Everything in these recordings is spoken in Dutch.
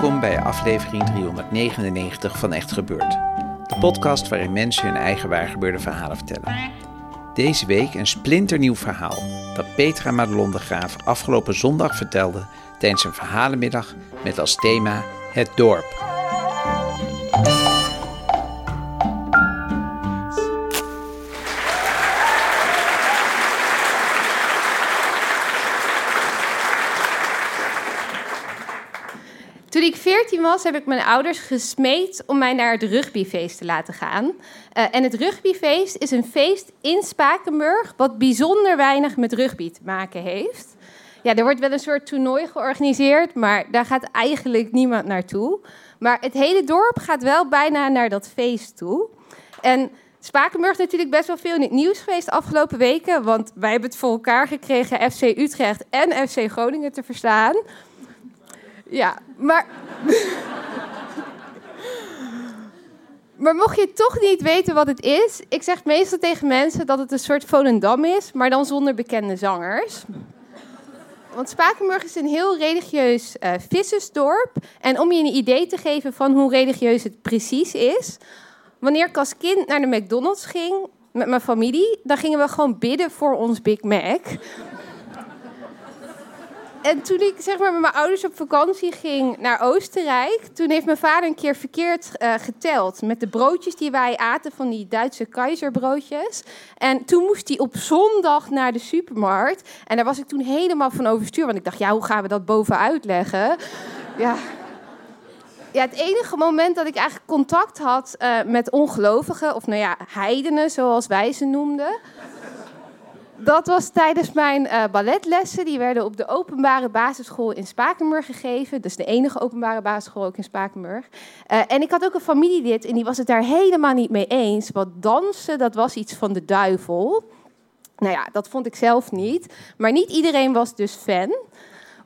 Welkom bij aflevering 399 van Echt Gebeurd. De podcast waarin mensen hun eigen waargebeurde verhalen vertellen. Deze week een splinternieuw verhaal dat Petra Madelon de Graaf afgelopen zondag vertelde tijdens een verhalenmiddag met als thema Het Dorp. Toen ik 14 was, heb ik mijn ouders gesmeed om mij naar het rugbyfeest te laten gaan. Eh, en het rugbyfeest is een feest in Spakenburg wat bijzonder weinig met rugby te maken heeft. Ja, er wordt wel een soort toernooi georganiseerd, maar daar gaat eigenlijk niemand naartoe. Maar het hele dorp gaat wel bijna naar dat feest toe. En Spakenburg natuurlijk best wel veel in het nieuws geweest afgelopen weken, want wij hebben het voor elkaar gekregen FC Utrecht en FC Groningen te verstaan. Ja, maar. maar mocht je toch niet weten wat het is, ik zeg meestal tegen mensen dat het een soort Volendam is, maar dan zonder bekende zangers. Want Spakenburg is een heel religieus eh, vissersdorp. En om je een idee te geven van hoe religieus het precies is. Wanneer ik als kind naar de McDonald's ging met mijn familie, dan gingen we gewoon bidden voor ons Big Mac. En toen ik zeg maar, met mijn ouders op vakantie ging naar Oostenrijk, toen heeft mijn vader een keer verkeerd eh, geteld met de broodjes die wij aten van die Duitse keizerbroodjes. En toen moest hij op zondag naar de supermarkt. En daar was ik toen helemaal van overstuur, want ik dacht, ja, hoe gaan we dat boven uitleggen? Ja. Ja, het enige moment dat ik eigenlijk contact had eh, met ongelovigen, of nou ja, heidenen zoals wij ze noemden, dat was tijdens mijn eh, balletlessen. Die werden op de openbare basisschool in Spakenburg gegeven. Dus de enige openbare basisschool ook in Spakenburg. Eh, en ik had ook een familielid en die was het daar helemaal niet mee eens. Want dansen, dat was iets van de duivel. Nou ja, dat vond ik zelf niet. Maar niet iedereen was dus fan.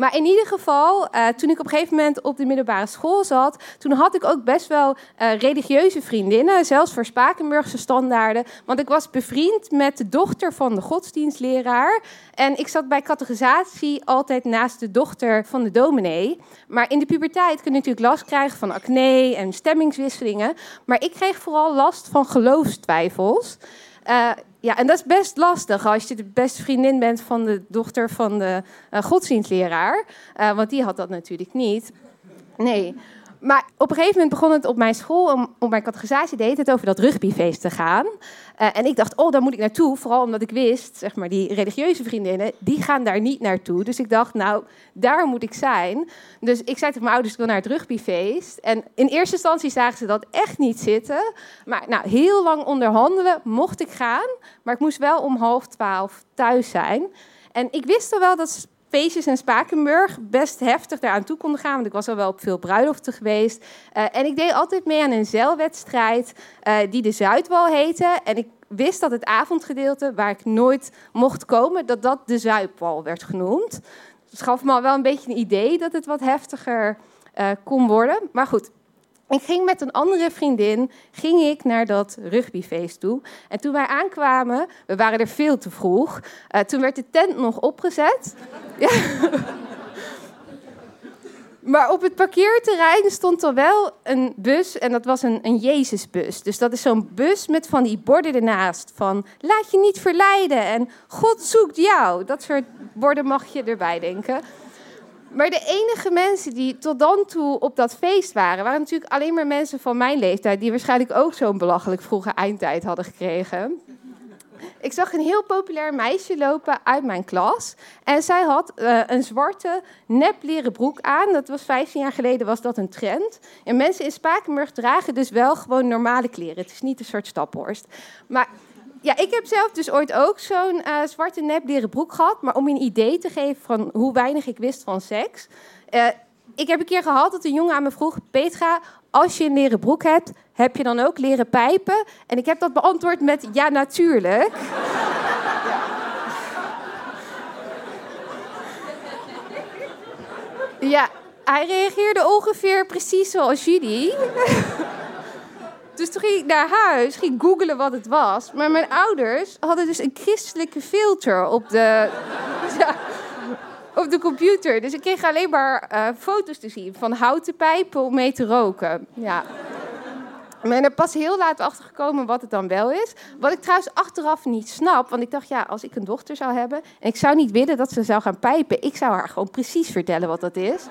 Maar in ieder geval, eh, toen ik op een gegeven moment op de middelbare school zat, toen had ik ook best wel eh, religieuze vriendinnen, zelfs voor Spakenburgse standaarden. Want ik was bevriend met de dochter van de godsdienstleraar. En ik zat bij categorisatie altijd naast de dochter van de dominee. Maar in de puberteit kun je natuurlijk last krijgen van acne en stemmingswisselingen. Maar ik kreeg vooral last van geloofstwijfels. Eh, ja, en dat is best lastig als je de beste vriendin bent van de dochter van de eh, godsdienstleraar. Eh, want die had dat natuurlijk niet. Nee. Maar op een gegeven moment begon het op mijn school, om, op mijn categorisatie deed het over dat rugbyfeest te gaan. Eh, en ik dacht, oh, daar moet ik naartoe. Vooral omdat ik wist, zeg maar, die religieuze vriendinnen, die gaan daar niet naartoe. Dus ik dacht, nou, daar moet ik zijn. Dus ik zei tegen mijn ouders, ik wil naar het rugbyfeest. En in eerste instantie zagen ze dat echt niet zitten. Maar nou, heel lang onderhandelen mocht ik gaan. Maar ik moest wel om half twaalf thuis zijn. En ik wist al wel dat feestjes in Spakenburg best heftig daaraan toe konden gaan. Want ik was al wel op veel bruiloften geweest. Eh, en ik deed altijd mee aan een zeilwedstrijd eh, die de Zuidwal heette. En ik wist dat het avondgedeelte, waar ik nooit mocht komen, dat dat de Zuidwal werd genoemd. Dus het gaf me al wel een beetje een idee dat het wat heftiger eh, kon worden. Maar goed, ik ging met een andere vriendin ging ik naar dat rugbyfeest toe. En toen wij aankwamen, we waren er veel te vroeg. eh, toen werd de tent nog opgezet. Ja. Maar op het parkeerterrein stond er wel een bus en dat was een, een Jezusbus. Dus dat is zo'n bus met van die borden ernaast van laat je niet verleiden en God zoekt jou. Dat soort borden mag je erbij denken. Maar de enige mensen die tot dan toe op dat feest waren, waren natuurlijk alleen maar mensen van mijn leeftijd, die waarschijnlijk ook zo'n belachelijk vroege eindtijd hadden gekregen. ik zag een heel populair meisje lopen uit mijn klas. En zij had uh, een zwarte nep leren broek aan. Dat was 15 jaar geleden was dat een trend. En mensen in Spakenburg dragen dus wel gewoon normale kleren. Het is niet een soort staphorst. Maar ja, ik heb zelf dus ooit ook zo'n uh, zwarte nep leren broek gehad. Maar om je een idee te geven van hoe weinig ik wist van seks. Uh, ik heb een keer gehad dat een jongen aan me vroeg: Petra, als je een leren broek hebt, heb je dan ook leren pijpen? En ik heb dat beantwoord met ja, natuurlijk. Ja, hij reageerde ongeveer precies zoals jullie. Dus toen ging ik naar huis, ging googelen wat het was. Maar mijn ouders hadden dus een christelijke filter op de, ja, op de computer. Dus ik kreeg alleen maar uh, foto's te zien van houten pijpen om mee te roken. Ja. Ik ben er pas heel laat achter gekomen wat het dan wel is. Wat ik trouwens achteraf niet snap. Want ik dacht, ja, als ik een dochter zou hebben. en ik zou niet willen dat ze zou gaan pijpen. ik zou haar gewoon precies vertellen wat dat is.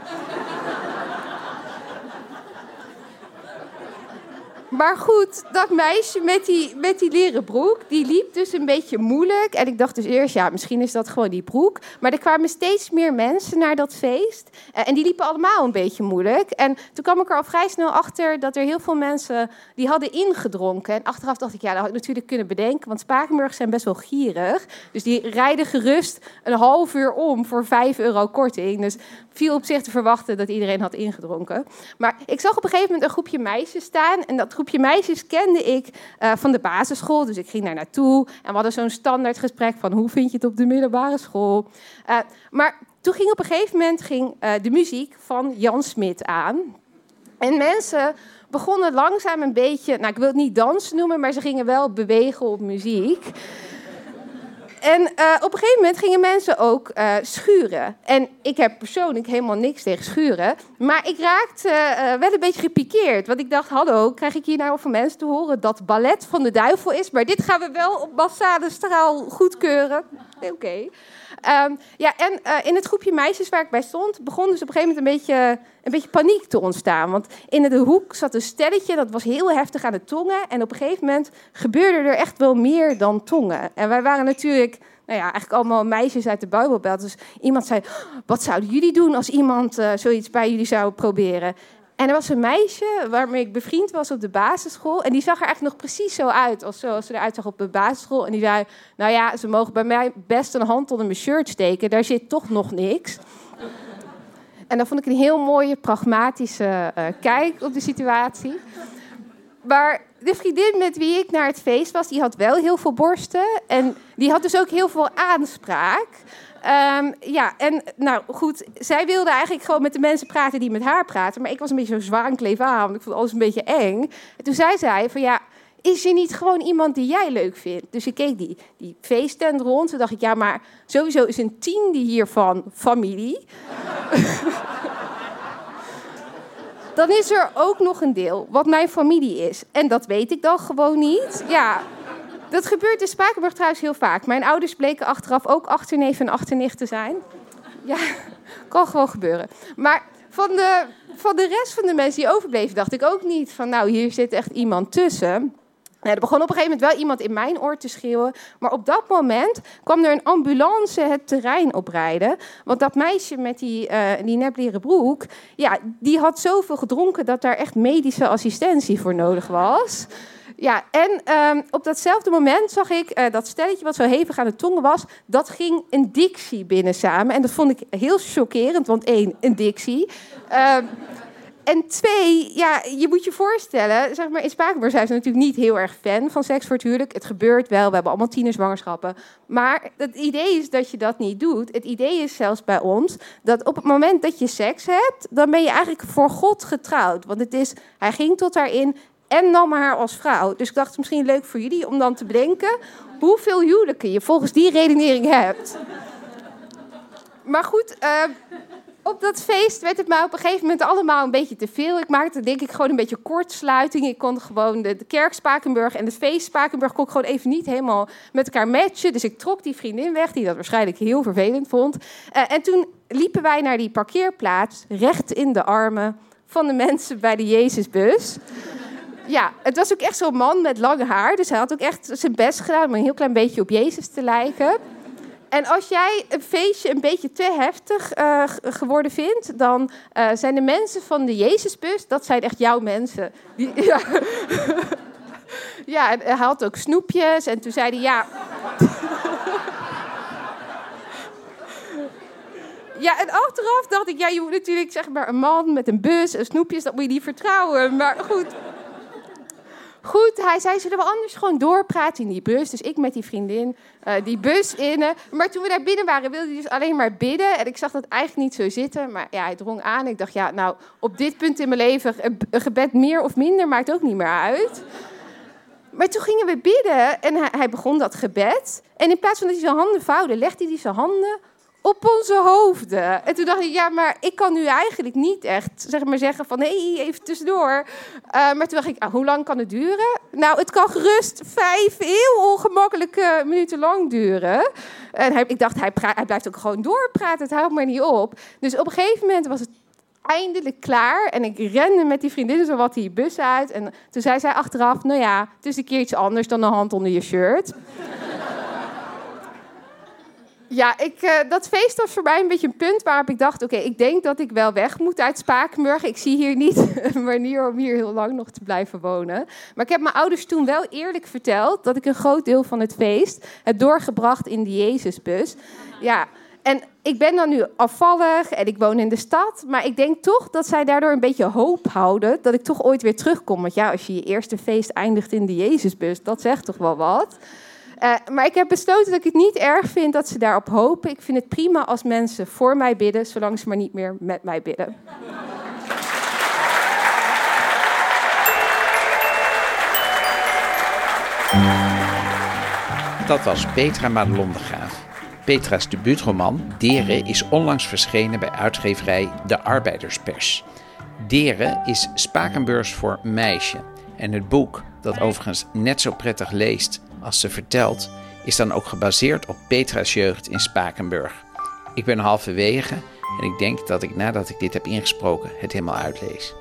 Maar goed, dat meisje met die, met die leren broek, die liep dus een beetje moeilijk. En ik dacht dus eerst, ja, misschien is dat gewoon die broek. Maar er kwamen steeds meer mensen naar dat feest. Eh, en die liepen allemaal een beetje moeilijk. En toen kwam ik er al vrij snel achter dat er heel veel mensen die hadden ingedronken. En achteraf dacht ik, ja, dat had ik natuurlijk kunnen bedenken. Want Spakenburg zijn best wel gierig. Dus die rijden gerust een half uur om voor 5 euro korting. Dus viel op zich te verwachten dat iedereen had ingedronken. Maar ik zag op een gegeven moment een groepje meisjes staan. En dat groepje meisjes kende ik uh, van de basisschool. Dus ik ging daar naartoe. En we hadden zo'n standaard gesprek van hoe vind je het op de middelbare school. Uh, maar toen ging op een gegeven moment ging, uh, de muziek van Jan Smit aan. En mensen begonnen langzaam een beetje, nou ik wil het niet dansen noemen, maar ze gingen wel bewegen op muziek. En uh, op een gegeven moment gingen mensen ook uh, schuren. En ik heb persoonlijk helemaal niks tegen schuren. Maar ik raakte uh, wel een beetje gepikeerd. Want ik dacht, hallo, krijg ik hier nou van mensen te horen dat ballet van de duivel is? Maar dit gaan we wel op massale straal goedkeuren. Oké. Um, ja, en uh, in het groepje meisjes waar ik bij stond, begon dus op een gegeven moment een beetje, een beetje paniek te ontstaan. Want in de hoek zat een stelletje, dat was heel heftig aan de tongen. En op een gegeven moment gebeurde er echt wel meer dan tongen. En wij waren natuurlijk nou ja, eigenlijk allemaal meisjes uit de Bijbelbelt. Dus iemand zei, wat zouden jullie doen als iemand uh, zoiets bij jullie zou proberen? En er was een meisje waarmee ik bevriend was op de basisschool. En die zag er eigenlijk nog precies zo uit als zoals ze eruit zag op de basisschool. En die zei, nou ja, ze mogen bij mij best een hand onder mijn shirt steken. Daar zit toch nog niks. En dat vond ik een heel mooie, pragmatische uh, kijk op de situatie. Maar de vriendin met wie ik naar het feest was, die had wel heel veel borsten. En die had dus ook heel veel aanspraak. Um, ja, en nou goed, zij wilde eigenlijk gewoon met de mensen praten die met haar praten. Maar ik was een beetje zo zwaar en kleef aan, want ik vond alles een beetje eng. En toen zei zij van ja, is er niet gewoon iemand die jij leuk vindt? Dus ik keek die, die rond. Toen dacht ik, ja, maar sowieso is een tiende hiervan familie. Dan is er ook nog een deel wat mijn familie is. En dat weet ik dan gewoon niet. Ja, dat gebeurt in Spakenburg trouwens heel vaak. Mijn ouders bleken achteraf ook achterneef en achternicht te zijn. Ja, kan gewoon gebeuren. Maar van de, van de rest van de mensen die overbleven, dacht ik ook niet van, nou, hier zit echt iemand tussen. Nou, er begon op een gegeven moment wel iemand in mijn oor te schreeuwen. Maar op dat moment kwam er een ambulance het terrein oprijden. Want dat meisje met die, uh, die nepleren broek... Ja, die had zoveel gedronken dat daar echt medische assistentie voor nodig was. Ja, en um, op datzelfde moment zag ik uh, dat stelletje wat zo hevig aan de tongen was, dat ging een dictie binnen samen. En dat vond ik heel chockerend, want één, een dictie. Uh, en twee, ja, je moet je voorstellen, zeg maar, in Spakenburg zijn ze natuurlijk niet heel erg fan van seks voor het huwelijk. Het gebeurt wel, we hebben allemaal tienerzwangerschappen. Maar het idee is dat je dat niet doet. Het idee is zelfs bij ons dat op het moment dat je seks hebt, dan ben je eigenlijk voor God getrouwd. Want het is, hij ging tot daarin en nam haar als vrouw. Dus ik dacht, misschien leuk voor jullie om dan te bedenken hoeveel huwelijken je volgens die redenering hebt. Maar goed, uh, op dat feest werd het mij op een gegeven moment allemaal een beetje te veel. Ik maakte denk ik gewoon een beetje kortsluiting. Ik kon gewoon de, de kerk Spakenburg en het feest Spakenburg kon ik gewoon even niet helemaal met elkaar matchen. Dus ik trok die vriendin weg, die dat waarschijnlijk heel vervelend vond. Uh, en toen liepen wij naar die parkeerplaats, recht in de armen van de mensen bij de Jezusbus. Ja, het was ook echt zo'n man met lang haar. Dus hij had ook echt zijn best gedaan om een heel klein beetje op Jezus te lijken. En als jij een feestje een beetje te heftig uh, geworden vindt, dan uh, zijn de mensen van de Jezusbus, dat zijn echt jouw mensen. Die, ja. ja, en hij had ook snoepjes en toen zei hij ja. Ja, en achteraf dacht ik, ja, je moet natuurlijk zeg maar een man met een bus en snoepjes, dat moet je niet vertrouwen. Maar goed. Goed, hij zei, zullen we anders gewoon doorpraten in die bus? Dus ik met die vriendin uh, die bus in. Maar toen we daar binnen waren, wilde hij dus alleen maar bidden. En ik zag dat eigenlijk niet zo zitten. Maar ja, hij drong aan. Ik dacht, ja, nou, op dit punt in mijn leven, een gebed meer of minder maakt ook niet meer uit. Maar toen gingen we bidden en hij, hij begon dat gebed. En in plaats van dat hij zijn handen vouwde, legde hij zijn handen op onze hoofden. En toen dacht ik, ja, maar ik kan nu eigenlijk niet echt zeg maar, zeggen van... hé, hey, even tussendoor. Uh, maar toen dacht ik, ah, hoe lang kan het duren? Nou, het kan gerust vijf heel ongemakkelijke minuten lang duren. En hij, ik dacht, hij, hij blijft ook gewoon doorpraten, het houdt maar niet op. Dus op een gegeven moment was het eindelijk klaar. En ik rende met die vriendinnen zo wat die bus uit. En toen zei zij achteraf, nou ja, het is een keer iets anders dan een hand onder je shirt. Ja, ik, uh, dat feest was voor mij een beetje een punt waarop ik dacht... oké, ik denk dat ik wel weg moet uit Spakenburg. Ik zie hier niet een manier om hier heel lang nog te blijven wonen. Maar ik heb mijn ouders toen wel eerlijk verteld... dat ik een groot deel van het feest heb doorgebracht in de Jezusbus. Ja, en ik ben dan nu afvallig en ik woon in de stad. Maar ik denk toch dat zij daardoor een beetje hoop houden... dat ik toch ooit weer terugkom. Want ja, als je je eerste feest eindigt in de Jezusbus... dat zegt toch wel wat... Uh, maar ik heb besloten dat ik het niet erg vind dat ze daarop hopen. Ik vind het prima als mensen voor mij bidden, zolang ze maar niet meer met mij bidden. Dat was Petra Madelon. Petra's debuutroman Deren is onlangs verschenen bij uitgeverij De Arbeiderspers. Deren is Spakenbeurs voor meisje. En het boek, dat overigens net zo prettig leest als ze vertelt, is dan ook gebaseerd op Petra's jeugd in Spakenburg. Ik ben halverwege en ik denk dat ik nadat ik dit heb ingesproken het helemaal uitlees.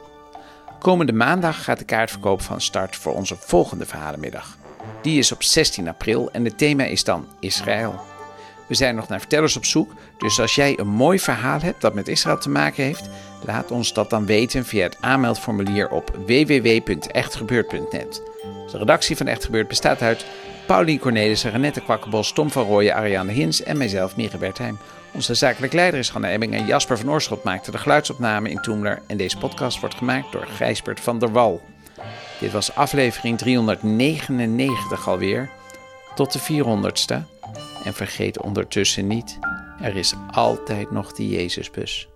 Komende maandag gaat de kaartverkoop van start voor onze volgende verhalenmiddag. Die is op 16 april en het thema is dan Israël. We zijn nog naar vertellers op zoek, dus als jij een mooi verhaal hebt dat met Israël te maken heeft, laat ons dat dan weten via het aanmeldformulier op www.echtgebeurd.net. De redactie van Echt Gebeurd bestaat uit Paulien Cornelissen, Renette Kwakkenbos, Tom van Rooyen, Ariane Hins en mijzelf, Mieke Bertheim. Onze zakelijk leider is Hanna Ebbing en Jasper van Oorschot maakte de geluidsopname in Toemler. En deze podcast wordt gemaakt door Gijsbert van der Wal. Dit was aflevering 399 alweer. Tot de 400ste. En vergeet ondertussen niet, er is altijd nog die Jezusbus.